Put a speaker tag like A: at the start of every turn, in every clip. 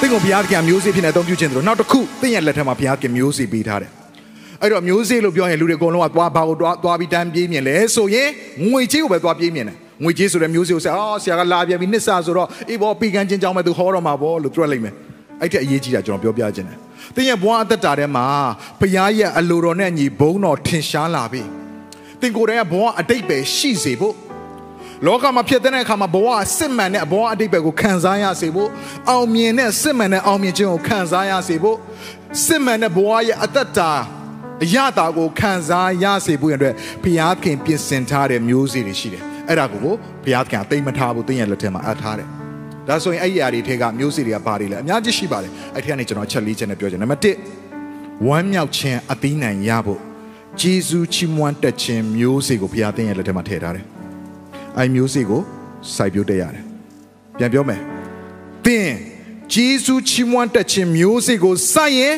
A: သင်ကိုဘုရားသခင်မျိုးစေ့ဖြစ်နေအသုံးပြုခြင်းတို့နောက်တစ်ခုသင်ရဲ့လက်ထက်မှာဘုရားသခင်မျိုးစေ့ပေးထားတယ်အဲ့တော့မျိုးစေ့လို့ပြောရင်လူတွေအကုန်လုံးကသွားဘာကိုသွားသွားပြီးတန်းပြေးမြင်လဲဆိုရင်ငွေကြေးကိုပဲသွားပြေးမြင်တယ်ငွေကြေးဆိုတဲ့မျိုးစေ့ကိုဆက်အော်ဆရာကလာပြန်ပြီးနှစ်ဆဆိုတော့အေးဘောပီကန်ချင်းကြောင်းမဲ့သူဟောတော့မှာဘောလို့တွက်လိုက်မယ်အဲ့တဲ့အရေးကြီးတာကျွန်တော်ပြောပြခြင်းတယ်သင်ရဲ့ဘဝအသက်တာထဲမှာဘုရားရဲ့အလိုတော်နဲ့ညီဘုန်းတော်ထင်ရှားလာပြီသင်ကိုယ်တိုင်ကဘဝအတိတ်ပဲရှိစေဖို့ လောကမှာဖြစ်တဲ့အခါမှာဘဝစစ်မှန်တဲ့ဘဝအတိတ်ပဲကိုခံစားရစေဖို့အောင်မြင်တဲ့စစ်မှန်တဲ့အောင်မြင်ခြင်းကိုခံစားရစေဖို့စစ်မှန်တဲ့ဘဝရဲ့အသက်တာအရတာကိုခံစားရစေဖို့ရတဲ့ဘုရားခင်ပြင်ဆင်ထားတဲ့မျိုးစေ့တွေရှိတယ်အဲ့ဒါကိုဘုရားခင်အသိမထားဘူးတင်းရဲ့လက်ထဲမှာအပ်ထားတယ်ဒါဆိုရင်အဲ့ဒီအရာတွေထဲကမျိုးစေ့တွေကဘာတွေလဲအများကြီးရှိပါတယ်အဲ့ဒီကနေကျွန်တော်ချက်လေးချက်နဲ့ပြောချင်တယ်နံပါတ်1ဝမ်းမြောက်ခြင်းအသီးနှံရဖို့ဂျေဇုချီးမွမ်းတက်ခြင်းမျိုးစေ့ကိုဘုရားတင်းရဲ့လက်ထဲမှာထည့်ထားတယ် အိုင်မျိုးစေ့ကိုစိုက်ပျိုးတက်ရတယ်ပြန်ပြောမယ်သင်ဂျေဇုချီးမွမ်းတက်ခြင်းမျိုးစေ့ကိုစိုက်ရင်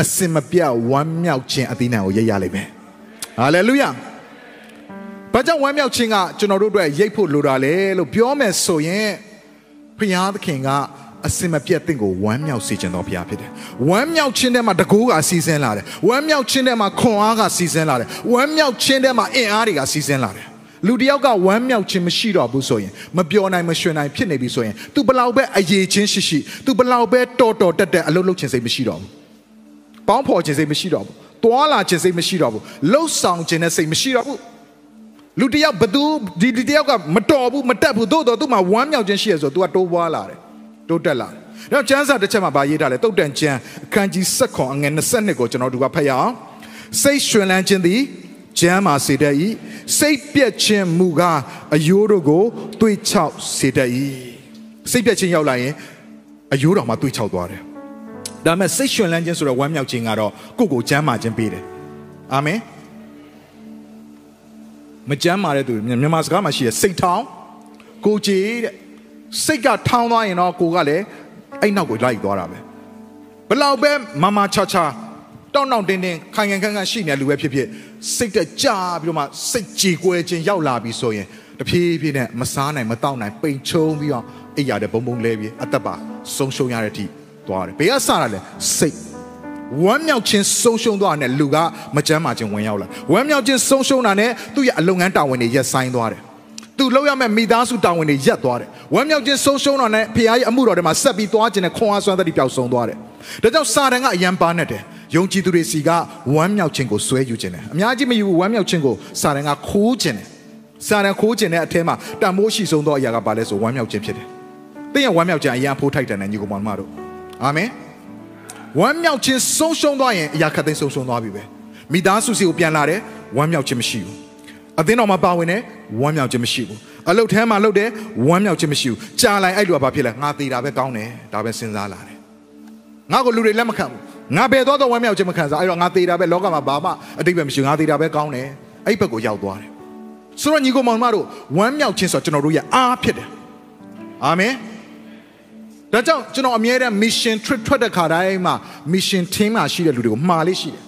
A: အစင်မပြတ်ဝမ်းမြောက်ခြင်းအသီးနှံကိုရရလိမ့်မယ်ဟာလေလုယာဘာကြောင့်ဝမ်းမြောက်ခြင်းကကျွန်တော်တို့အတွက်ရိတ်ဖို့လိုတာလဲလို့ပြောမယ်ဆိုရင်ဖခင်သခင်ကအစင်မပြတ်တင့်ကိုဝမ်းမြောက်စေခြင်းတော်ဘုရားဖြစ်တယ်။ဝမ်းမြောက်ခြင်းထဲမှာတကူကစီစဉ်လာတယ်။ဝမ်းမြောက်ခြင်းထဲမှာခွန်အားကစီစဉ်လာတယ်။ဝမ်းမြောက်ခြင်းထဲမှာအင်အားတွေကစီစဉ်လာတယ်။ လူတစ်ယောက်ကဝမ်းမြောက်ခြင်းမရှိတော့ဘူးဆိုရင်မပြောနိုင်မရွှင်နိုင်ဖြစ်နေပြီဆိုရင် तू ဘလောက်ပဲအရေးချင်းရှိရှိ तू ဘလောက်ပဲတော်တော်တက်တက်အလုပ်လုပ်ခြင်းစိတ်မရှိတော့ဘူး။ပေါင်းဖော်ခြင်းစိတ်မရှိတော့ဘူး။တွာလာခြင်းစိတ်မရှိတော့ဘူး။လှုပ်ဆောင်ခြင်းနဲ့စိတ်မရှိတော့ဘူး။လူတစ်ယောက်ဘသူဒီဒီတစ်ယောက်ကမတော်ဘူးမတက်ဘူးသို့တော်သူ့မှာဝမ်းမြောက်ခြင်းရှိရဆို तू ကတိုးပွားလာတယ်တိုးတက်လာတယ်။နောက်ကျမ်းစာတစ်ချက်မှာဗာရေးထားတယ်တုတ်တန်ကျမ်းအခန်းကြီး7ခွန်အငယ်22ကိုကျွန်တော်တို့ကဖတ်ရအောင်။စိတ်ရွှင်လန်းခြင်းသည် ကျမ်းမာစေတတ်၏စိတ်ပြက်ခြင်းမူကားအယိုးတို့ကိုသွေးချောက်စေတတ်၏စိတ်ပြက်ခြင်းရောက်လာရင်အယိုးတော်မှာသွေးချောက်သွားတယ်။ဒါပေမဲ့စိတ်ရွှင်လန်းခြင်းဆိုတော့ဝမ်းမြောက်ခြင်းကတော့ကိုယ့်ကိုကျမ်းမာခြင်းပေးတယ်။အာမင်။မကျမ်းမာတဲ့သူမြန်မာစကားမှာရှိတဲ့စိတ်ထောင်းကိုကြည်တဲ့စိတ်ကထောင်းသွားရင်တော့ကိုကလည်းအဲ့နောက်ကိုလိုက်သွားတာပဲဘလောက်ပဲမမချာချာ တောင်းတောင်းတင်းတင်းခိုင်ခိုင်ခန့်ခန့်ရှိနေလူပဲဖြစ်ဖြစ်စိတ်တက်ကြပြီးတော့မှစိတ်ကြေကွဲခြင်းရောက်လာပြီဆိုရင်တဖြည်းဖြည်းနဲ့မစားနိုင်မတောက်နိုင်ပိန်ချုံပြီးတော့အိယာတဲ့ဘုံဘုံလဲပြီးအသက်ပါဆုံးရှုံးရတဲ့အထိသွားတယ်ဘယ်ကစတာလဲစိတ်ဝမ်းမြောက်ခြင်းဆုံးရှုံးသွားတဲ့လူကမကြမ်းမာခြင်းဝင်ရောက်လာဝမ်းမြောက်ခြင်းဆုံးရှုံးတာနဲ့သူ့ရဲ့အလုပ်ငန်းတာဝန်တွေရက်ဆိုင်သွားတယ်သူလောက်ရမဲ့မိသားစုတာဝန်တွေရက်သွားတယ်ဝမ်းမြောက်ခြင်းဆုံးရှုံးတာနဲ့ဖခင်ရဲ့အမှုတော်တွေမှာဆက်ပြီးသွားခြင်းနဲ့ခွန်အားစွမ်းသတိပျောက်ဆုံးသွားတယ်ဒါကြောင့်စာတန်ကအယံပါနဲ့တယ် ယုံကြည်သူတွေစီကဝမ်းမြောက်ခြင်းကိုစွဲယူခြင်းတယ်အများကြီးမယူဘူးဝမ်းမြောက်ခြင်းကိုစာတန်ကခိုးခြင်းတယ်စာတန်ခိုးခြင်းတဲ့အထဲမှာတန်မိုးရှိဆုံးသောအရာကဘာလဲဆိုဝမ်းမြောက်ခြင်းဖြစ်တယ်သင်ရဲ့ဝမ်းမြောက်ခြင်းအယံဖိုးထိုက်တယ်နဲ့ညီကောင်မတို့အာမင်ဝမ်းမြောက်ခြင်းဆုံးရှုံးသွားရင်အရာခတ်သိမ်းဆုံးရှုံးသွားပြီပဲမိသားစုစီကိုပြန်လာတယ်ဝမ်းမြောက်ခြင်းမရှိဘူးအသင်းတော်မှာပါဝင်တယ်ဝမ်းမြောက်ခြင်းမရှိဘူးအလုတ်ထဲမှာလုတ်တယ်ဝမ်းမြောက်ခြင်းမရှိဘူးကြာလိုက်အဲ့လိုကဘာဖြစ်လဲငါသေးတာပဲကောင်းတယ်ဒါပဲစဉ်းစားလာတယ်ငါ့ကိုလူတွေလက်မခံဘူး ငါဘယ်တော့တော့ဝမ်းမြောက်ခြင်းမခံစားအဲ့တော့ငါသေးတာပဲလောကမှာဘာမှအတိတ်ပဲမရှိဘူးငါသေးတာပဲကောင်းတယ်အဲ့ဘက်ကိုရောက်သွားတယ်ဆိုတော့ညီကောင်မောင်မတို့ဝမ်းမြောက်ခြင်းဆိုတော့ကျွန်တော်တို့ရဲ့အားဖြစ်တယ်အာမင်ဒါကြောင့်ကျွန်တော်အမြဲတမ်း mission trip ထွက်တဲ့ခါတိုင်းမှာ mission team မှာရှိတဲ့လူတွေကိုမှားလေးရှိတယ်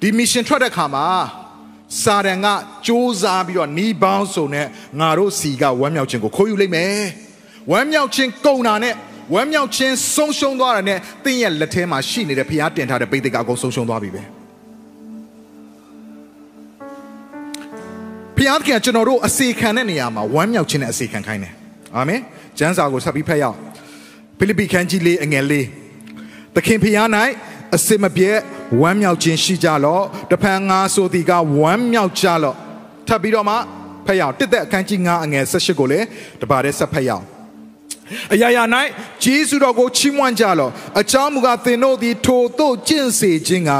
A: ဒီ mission ထွက်တဲ့ခါမှာစာရန်ကစ조사ပြီးတော့နီးပေါင်းစုံနဲ့ငါတို့စီကဝမ်းမြောက်ခြင်းကိုခိုးယူလိုက်မယ်ဝမ်းမြောက်ခြင်းကုန်တာနဲ့ ဝမ်းမြောက်ခြင်းဆုံးရှုံးသွားတာနဲ့တင်းရဲ့လက်ထဲမှာရှိနေတဲ့ဖျားတင်ထားတဲ့ပိဋကအကုန်ဆုံးရှုံးသွားပြီပဲဖျားကကျွန်တော်တို့အစေခံတဲ့နေရာမှာဝမ်းမြောက်ခြင်းနဲ့အစေခံခိုင်းတယ်အာမင်ကျမ်းစာကိုဆက်ပြီးဖတ်ရအောင်ဖိလိပ္ပိခန်းကြီးလေးအငယ်လေးသခင်ဖျား၌အစင်မပြည့်ဝမ်းမြောက်ခြင်းရှိကြလော့တဖန်ငါဆိုသည်ကဝမ်းမြောက်ကြလော့ထပ်ပြီးတော့မှဖတ်ရအောင်တစ်သက်အခန်းကြီး9အငယ်18ကိုလည်းတပါးတည်းဆက်ဖတ်ရအောင် အရာရာ၌ဂျေစုတော်ကိုချီးမွမ်းကြလော့အကြောင်းမူကားသင်တို့သည်ထိုသို့ကျင့်စေခြင်းက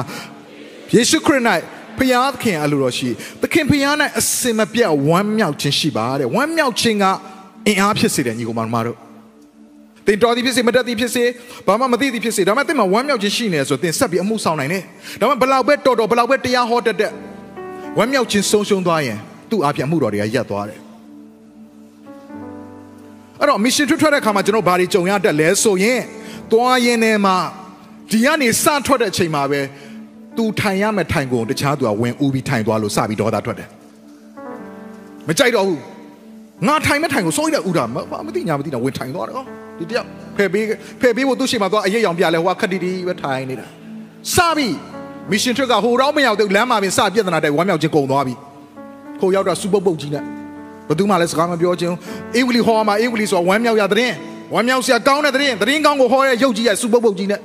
A: ယေရှုခရစ်၌ဖျားသခင်အလိုတော်ရှိသခင်ဖျား၌အစင်မပြတ်ဝမ်းမြောက်ခြင်းရှိပါတဲ့ဝမ်းမြောက်ခြင်းကအင်အားဖြစ်စေတယ်ညီကောင်မတို့သသင်တော်သည်ဖြစ်စေမတတ်သည်ဖြစ်စေဘာမှမသိသည်ဖြစ်စေဒါမှမဟုတ်သင်မှာဝမ်းမြောက်ခြင်းရှိနေတယ်ဆိုသင်ဆက်ပြီးအမှုဆောင်နိုင်တယ်ဒါမှမဟုတ်ဘလောက်ပဲတော်တော်ဘလောက်ပဲတရားဟောတတ်တဲ့ဝမ်းမြောက်ခြင်းဆုံးရှုံးသွားရင်သူ့အပြအမှုတော်တွေကရပ်သွားတယ် အဲ့တော့ mission ထွက်ထွက်တဲ့ခါမှာကျွန်တော်ဘာတွေကြုံရတတ်လဲဆိုရင်သွားရင်းထဲမှာဒီကနေစထွက်တဲ့အချိန်မှာပဲသူထိုင်ရမယ်ထိုင်ကုန်တခြားသူကဝင်ဦးပြီးထိုင်သွားလို့စပြီးဒေါသထွက်တယ်မကြိုက်တော့ဘူးငါထိုင်မဲ့ထိုင်ကိုစိုးရိမ်တဲ့ဥဒါမမသိညာမသိတာဝင်ထိုင်သွားတယ်ဟောဒီတယောက်ဖယ်ပေးဖယ်ပေးဖို့သူ့ရှိမှာသွားအရေးရောင်ပြလဲဟိုကခက်တီတီပဲထိုင်နေတာစပြီး mission trip ကဟိုတော့မရောက်သေးဘူးလမ်းမှာပင်စပြဿနာတဲ့ဝမ်းမြောက်ခြင်းကုန်သွားပြီဟိုရောက်တော့စူပုတ်ပုတ်ကြီးနဲ့ ဘယ်သူမှလည်းစကားမပြောချင်းအေးဝလီဟောမှာအေးဝလီဆိုဝမ်းမြောက်ရတဲ့ဝမ်းမြောက်စရာကောင်းတဲ့တဲ့တဲ့ကောင်းကိုဟောတဲ့ရုပ်ကြီးကစူပုတ်ပုတ်ကြီးနဲ့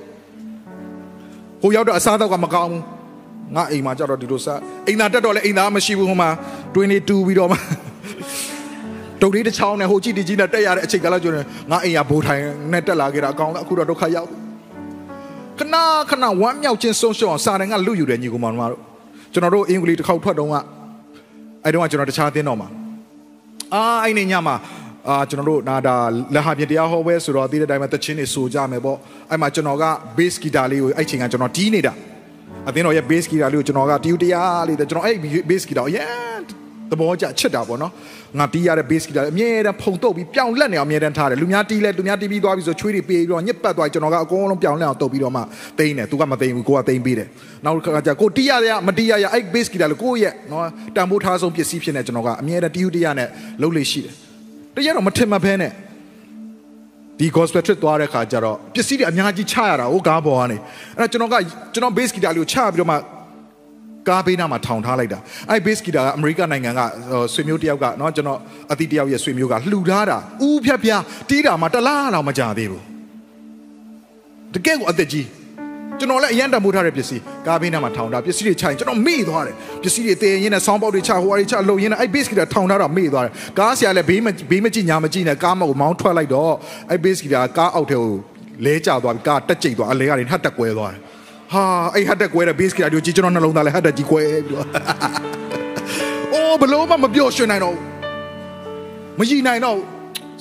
A: ဟိုရောက်တော့အစားတော့ကမကောင်းဘူးငါအိမ်မှာကြတော့ဒီလိုစအိမ်သာတက်တော့လဲအိမ်သာမရှိဘူးဟိုမှာတွင်းလေးတူပြီးတော့မှတုတ်လေးတစ်ချောင်းနဲ့ဟိုကြည့်တကြီးနဲ့တက်ရတဲ့အချိန်ကလာကျရင်ငါအိမ်ရဘိုးထိုင်နဲ့တက်လာခဲ့တာအကောင်အခုတော့ဒုက္ခရောက်ခဏခဏဝမ်းမြောက်ခြင်းဆုံးရှုံးအောင်စာရင်ကလူယူတယ်ညီကောင်မတို့ကျွန်တော်တို့အင်္ဂလိပ်တစ်ခေါက်ထွက်တော့ကအဲ့တော့ကျွန်တော်တခြားသင်းတော့မှာ အာအဲ့နေညမှာအာကျွန်တော်တို့နာဒါလက်ဟာပြတရားဟောပွဲဆိုတော့ဒီတဲ့တိုင်းမှာတချင်းတွေဆိုကြမယ်ပေါ့အဲ့မှာကျွန်တော်က bass guitar လေးကိုအဲ့ချိန်ကကျွန်တော်တီးနေတာအသင်းတော်ရဲ့ bass guitar လေးကိုကျွန်တော်ကတီးတရားလေးကျွန်တော်အဲ့ bass guitar ကို yeah သဘောကျချစ်တာပေါ့နော်ငါတီးရတဲ့ bass guitar အမြဲတမ်းဖုန်တုပ်ပြီးပြောင်းလက်နေအောင်အမြဲတမ်းထားတယ်လူများတီးလဲလူများတီးပြီးသွားပြီဆိုချွေးတွေပေးပြီးတော့ညစ်ပတ်သွားကျွန်တော်ကအကုန်လုံးပြောင်းလက်အောင်တုပ်ပြီးတော့မှတိန်းတယ်သူကမတိန်းဘူးကိုကတိန်းပေးတယ်နောက်ခါကျကိုတီးရရမတီးရရအဲ့ bass guitar လို့ကိုရဲ့နော်တန်ဖိုးထားဆုံးပစ္စည်းဖြစ်နေကျွန်တော်ကအမြဲတမ်းတီးတရားနဲ့လှုပ်လေရှိတယ်တရက်တော့မထင်မဖဲနဲ့ဒီ gospel trip သွားတဲ့ခါကျတော့ပစ္စည်းတွေအများကြီးချရတာဟိုကားပေါ်ကနေအဲ့တော့ကျွန်တော်ကကျွန်တော် bass guitar လေးကိုချပြီးတော့မှ ကားဘေးနားမှာထောင်ထားလိုက်တာအဲ့ bass guitar ကအမေရိကန်နိုင်ငံကဆွေမျိုးတယောက်ကเนาะကျွန်တော်အတီတယောက်ရဲ့ဆွေမျိုးကလှူထားတာဥဖြတ်ဖြားတီးတာမှတလားတော့မကြသေးဘူးတကယ်ကိုအသက်ကြီးကျွန်တော်လည်းအရန်တမိုးထားတဲ့ပစ္စည်းကားဘေးနားမှာထောင်တာပစ္စည်းတွေချိုင်ကျွန်တော်မေ့သွားတယ်ပစ္စည်းတွေတည်ရင်းနဲ့ဆောင်းပေါက်တွေချဟိုဟာတွေချလုံရင်းနဲ့အဲ့ bass guitar ထောင်ထားတာမေ့သွားတယ်ကားဆရာလည်းဘေးမဘေးမကြည့်ညာမကြည့်နဲ့ကားမကိုမောင်းထွက်လိုက်တော့အဲ့ bass guitar ကားအောက်ထဲကိုလဲကျသွားပြီးကားတက်ကျိတ်သွားအလဲကနေဟတ်တက်ကွဲသွားတယ် ဟာအဲ့ဟတ်တက်ကွဲတဲ့ bass guitar ကိုကြည့်ကျွန်တော်နှလုံးသားလည်းဟတ်တက်ကြီးကွဲပြီးတော့အိုးဘလို့မှမပြောရွှင်နိုင်တော့မကြည့်နိုင်တော့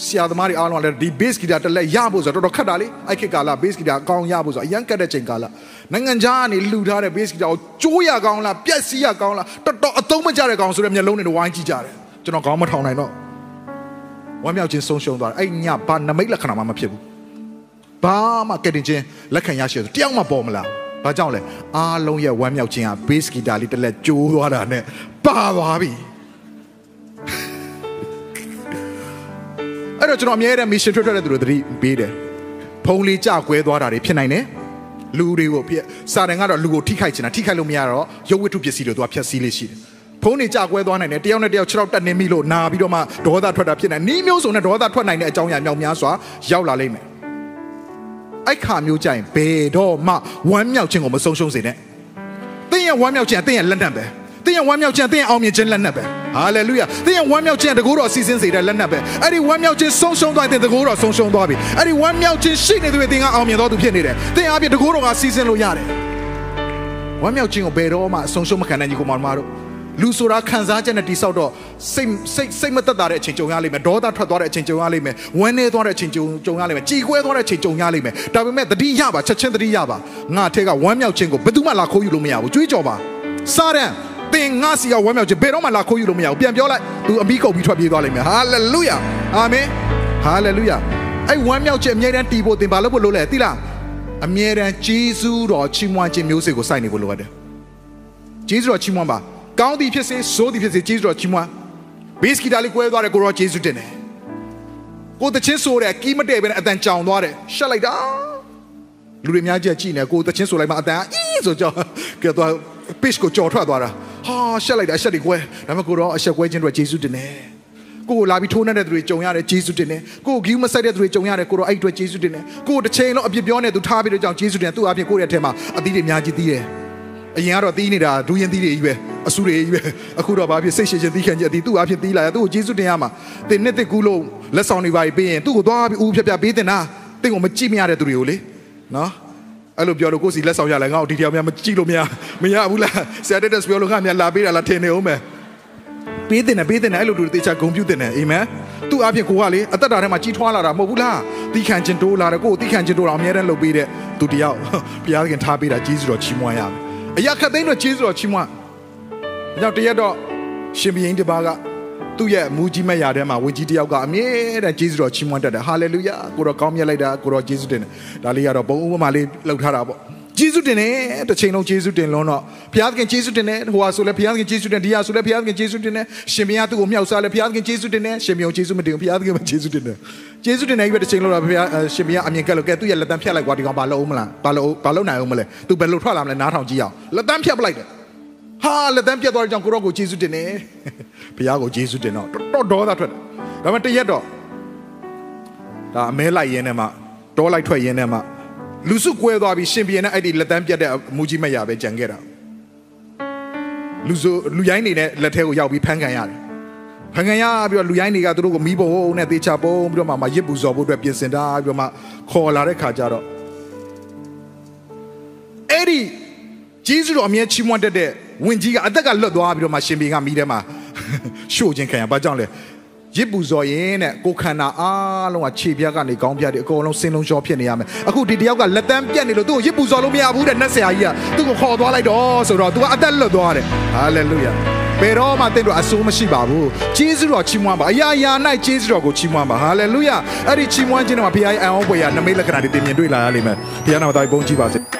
A: ဆရာသမားတွေအားလုံးကလည်းဒီ bass guitar တစ်လက်ရဖို့ဆိုတော့တော်တော်ခက်တာလေအဲ့ခေတ်ကာလ bass guitar အကောင်းရဖို့ဆိုအရန်ကတ်တဲ့ချိန်ကာလနိုင်ငံခြားကနေလှူထားတဲ့ bass guitar ကိုကျိုးရကောင်းလားပြက်စီးရကောင်းလားတော်တော်အသုံးမကျတဲ့ကောင်ဆိုတဲ့မျက်လုံးတွေဝိုင်းကြည့်ကြတယ်ကျွန်တော်ခေါင်းမထောင်နိုင်တော့ဝမ်းမြောက်ခြင်းဆုံးရှုံးသွားတယ်အဲ့ညဘာနမိတ်လက္ခဏာမှမဖြစ်ဘူးဘာမှကတင်ချင်းလက်ခံရရှိတယ်တယောက်မှပေါ်မလား ဘာကြောင့်လဲအားလုံးရဲ့ဝမ်းမြောက်ခြင်းက bass guitar လေးတစ်လက်ကျိုးသွားတာနဲ့ပါသွားပြီအဲ့တော့ကျွန်တော်အမြဲတမ်း mission ထွက်ထွက်တဲ့သူတို့သတိပေးတယ်ဖုံးလေးကြကွဲသွားတာတွေဖြစ်နိုင်တယ်လူတွေကိုပြစာတန်ကတော့လူကိုထိခိုက်ချင်တာထိခိုက်လို့မရတော့ရုပ်ဝတ္ထုပစ္စည်းတွေသူကဖျက်ဆီးလေးရှိတယ်ဖုံးနေကြကွဲသွားနိုင်တယ်တယောက်နဲ့တယောက်ခြေထောက်တက်နေမိလို့နာပြီးတော့မှဒေါသထွက်တာဖြစ်နိုင်နီးမျိုးစုံနဲ့ဒေါသထွက်နိုင်တဲ့အကြောင်းအရာမြောက်များစွာရောက်လာလိမ့်မယ် အဲ့ခါမျိုးကြရင်ဘယ်တော့မှဝမ်းမြောက်ခြင်းကိုမဆုံးရှုံးစေနဲ့တင်းရဲ့ဝမ်းမြောက်ခြင်းကတင်းရဲ့လက်နက်ပဲတင်းရဲ့ဝမ်းမြောက်ခြင်းတင်းရဲ့အောင်မြင်ခြင်းလက်နက်ပဲဟာလေလုယာတင်းရဲ့ဝမ်းမြောက်ခြင်းတကူတော်စီစဉ်စေတဲ့လက်နက်ပဲအဲ့ဒီဝမ်းမြောက်ခြင်းဆုံးရှုံးသွားတဲ့တကူတော်ဆုံးရှုံးသွားပြီအဲ့ဒီဝမ်းမြောက်ခြင်းရှိနေသူတွေတင်းကအောင်မြင်တော်သူဖြစ်နေတယ်တင်းအပြည့်တကူတော်ကစီစဉ်လို့ရတယ်ဝမ်းမြောက်ခြင်းကိုဘယ်တော့မှဆုံးရှုံးမခံနိုင်ကြီးကိုမတော်တို့ လူဆိုတာခံစားချက်နဲ့တိဆောက်တော့စိတ်စိတ်စိတ်မသက်သာတဲ့အချိန်ကြုံရလိမ့်မယ်ဒေါသထွက်သွားတဲ့အချိန်ကြုံရလိမ့်မယ်ဝမ်းနည်းသွားတဲ့အချိန်ကြုံကြုံရလိမ့်မယ်ကြေကွဲသွားတဲ့အချိန်ကြုံရလိမ့်မယ်ဒါပေမဲ့တတိယပါချက်ချင်းတတိယပါငါအထက်ကဝမ်းမြောက်ခြင်းကိုဘယ်သူမှလာခိုးယူလို့မရဘူးကြွေးကြော်ပါစာရန်သင်ငါစီကဝမ်းမြောက်ခြင်းဘယ်တော့မှလာခိုးယူလို့မရဘူးပြန်ပြောလိုက်သူအမိကုန်ပြီးထွက်ပြေးသွားလိမ့်မယ်ဟာလေလုယာအာမင်ဟာလေလုယာအဲ့ဝမ်းမြောက်ခြင်းအမြဲတမ်းတည်ဖို့သင်ဘာလို့ဖို့လို့လဲသိလားအမြဲတမ်းဂျေဇူးတော်ချီးမွမ်းခြင်းမျိုးစေ့ကိုစိုက်နေဖို့လိုအပ်တယ်ဂျေဇူးတော်ချီးမွမ်းပါ ကောင်းသည်ဖြစ်စေဆိုးသည်ဖြစ်စေဂျေဇုတော်ချီးမွမ်းဘေးစကီတာလေးကွဲသွားတယ်ကိုရောဂျေဇုတင်တယ်ကိုတချင်းဆိုတယ်ကီးမတည့်ပဲနဲ့အတန်ကြောင်သွားတယ်ရှက်လိုက်တာလူတွေများကြီးကြည့်နေကိုတချင်းဆိုလိုက်မှအတန်အင်းဆိုကြောင်ကဲတော့ pitch ကိုကြော်ထွက်သွားတာဟာရှက်လိုက်တာရှက်တွေကွဲဒါပေမဲ့ကိုတော့အရှက်ကွဲခြင်းတွေဂျေဇုတင်တယ်ကိုကိုလာပြီးထိုးနေတဲ့သူတွေကြုံရတယ်ဂျေဇုတင်တယ်ကိုကိုဂီးမဆိုင်တဲ့သူတွေကြုံရတယ်ကိုတော့အဲ့အတွက်ဂျေဇုတင်တယ်ကိုကိုတစ်ချိန်လုံးအပြစ်ပြောနေသူထားပြီးတော့ကြောင်ဂျေဇုတင်သူ့အပြင်ကိုရဲ့အထက်မှာအသီးတွေအများကြီးသီးတယ်အရင်ကတော့တီးနေတာဒူရင်တီးတွေကြီးပဲ အဆူတွေကြီးပဲအခုတော့ဘာဖြစ်စိတ်ရှည်ရှည်တီးခံကြအတီးသူ့အဖြစ်တီးလာရသူ့ကိုကျေးဇူးတင်ရမှာတင်နှစ်တစ်ကူးလို့လက်ဆောင်တွေပါပြီးရင်သူ့ကိုသွားပြီးဦးဖြတ်ဖြတ်ပေးတင်တာတင့်ကိုမကြည့်မရတဲ့သူတွေကိုလေနော်အဲ့လိုပြောလို့ကိုစီလက်ဆောင်ရလဲငါ့ကိုဒီတရားများမကြည့်လို့မရမရဘူးလားဆရာတက်တက်ပြောလို့ငါများလာပေးတာလားထင်နေအောင်မယ်ပေးတင်တယ်ပေးတင်တယ်အဲ့လိုလူတွေတေချာဂုံပြုတင်တယ်အာမင်သူ့အပြင်ကိုကလေအသက်တာထဲမှာကြီးထွားလာတာမဟုတ်ဘူးလားတီးခံခြင်းတိုးလာတယ်ကိုယ်တီးခံခြင်းတိုးတာအများတန်းလုပ်ပေးတဲ့သူတယောက်ဘုရားခင်ထားပေးတာကျေးဇူးတော်ချီးမွမ်းရမယ်အရာခတ်သိမ်းတော့ကျေးဇူးတော်ချီးမွမ်း ဒါကြောင့်တရက်တော့ရှင်ဘုရင်တပါးကသူ့ရဲ့မူကြီးမဲ့ရာထဲမှာဝင်ကြီးတယောက်ကအမြဲတမ်းကျေးဇူးတော်ချီးမွမ်းတတ်တယ်ဟာလေလုယာကိုတော့ကောင်းမြတ်လိုက်တာကိုတော့ကျေးဇူးတင်တယ်ဒါလေးကတော့ဘုံဥပမာလေးလောက်ထားတာပေါ့ကျေးဇူးတင်တယ်တစ်ချိန်လုံးကျေးဇူးတင်လုံးတော့ဘုရားသခင်ကျေးဇူးတင်တယ်ဟိုဟာဆိုလဲဘုရားသခင်ကျေးဇူးတင်ဒီဟာဆိုလဲဘုရားသခင်ကျေးဇူးတင်တယ်ရှင်ဘုရားသူ့ကိုမြောက်စားလဲဘုရားသခင်ကျေးဇူးတင်တယ်ရှင်ဘုရားကျေးဇူးမတင်ဘူးဘုရားသခင်ပဲကျေးဇူးတင်တယ်ကျေးဇူးတင်တယ်ကြီးပဲတစ်ချိန်လုံးတော့ဘုရားရှင်ဘုရားအမြင်ကက်လို့ကဲသူ့ရဲ့လက်တန်းဖြတ်လိုက်ကွာဒီကောင်ဘာလုပ်အောင်မလားဘာလုပ်ဘာလုပ်နိုင်အောင်မလဲသူဘယ်လိုထွက်လာမလဲနားထောင်ကြည့်အောင်လက်တန်းဖြတ်ပလိုက်တယ် ဟာလက်တန်းပြတ်သွားတဲ့ကြောင့်ကိုရောကိုကျေးဇူးတင်တယ်ဘုရားကိုကျေးဇူးတင်တော့တော်တော်ဒေါသထွက်တယ်ဒါပေမဲ့တရက်တော့ဒါအမဲလိုက်ရင်းနဲ့မှတောလိုက်ထွက်ရင်းနဲ့မှလူစုကွဲသွားပြီးရှင်ပြန်နဲ့အဲ့ဒီလက်တန်းပြတ်တဲ့မူကြီးမရပဲကြံခဲ့တာလူစုလူရိုင်းနေတဲ့လက်ထဲကိုရောက်ပြီးဖမ်းခံရတယ်ဖမ်းခံရပြီးတော့လူရိုင်းတွေကသူတို့ကိုမီးပုံနဲ့တေချာပုံပြီးတော့မှမရစ်ပူဇော်ဖို့အတွက်ပြင်ဆင်တာပြီးတော့မှခေါ်လာတဲ့ခါကျတော့အဲ့ဒီ ဂျေဇုတော်အမြဲချီးမွမ်းတတ်တဲ့ဝင်ကြီးကအသက်ကလွတ်သွားပြီးတော့မှရှင်ဘီကမိထဲမှာရှို့ခြင်းခံရဘာကြောင့်လဲရစ်ပူဇော်ရင်တဲ့ကိုခန္ဓာအားလုံးကခြေပြက်ကနေကောင်းပြက်တွေအကုန်လုံးစင်းလုံးရှောဖြစ်နေရမယ်အခုဒီတယောက်ကလက်တန်းပြက်နေလို့သူ့ကိုရစ်ပူဇော်လို့မရဘူးတဲ့နတ်ဆရာကြီးကသူ့ကိုခေါ်သွားလိုက်တော့ဆိုတော့ तू ကအသက်လွတ်သွားတယ်ဟာလေလုယာဘယ်တော့မှတင့်တို့အဆိုးမရှိပါဘူးဂျေဇုတော်ချီးမွမ်းပါအရာရာ၌ဂျေဇုတော်ကိုချီးမွမ်းပါဟာလေလုယာအဲ့ဒီချီးမွမ်းခြင်းတွေမှာဘုရားရဲ့အံ့ဩဖွယ်ရာနမိတ်လက္ခဏာတွေတင်မြင်တွေ့လာရလိမ့်မယ်ဘုရားနာမတော်ဘုန်းကြီးပါစေ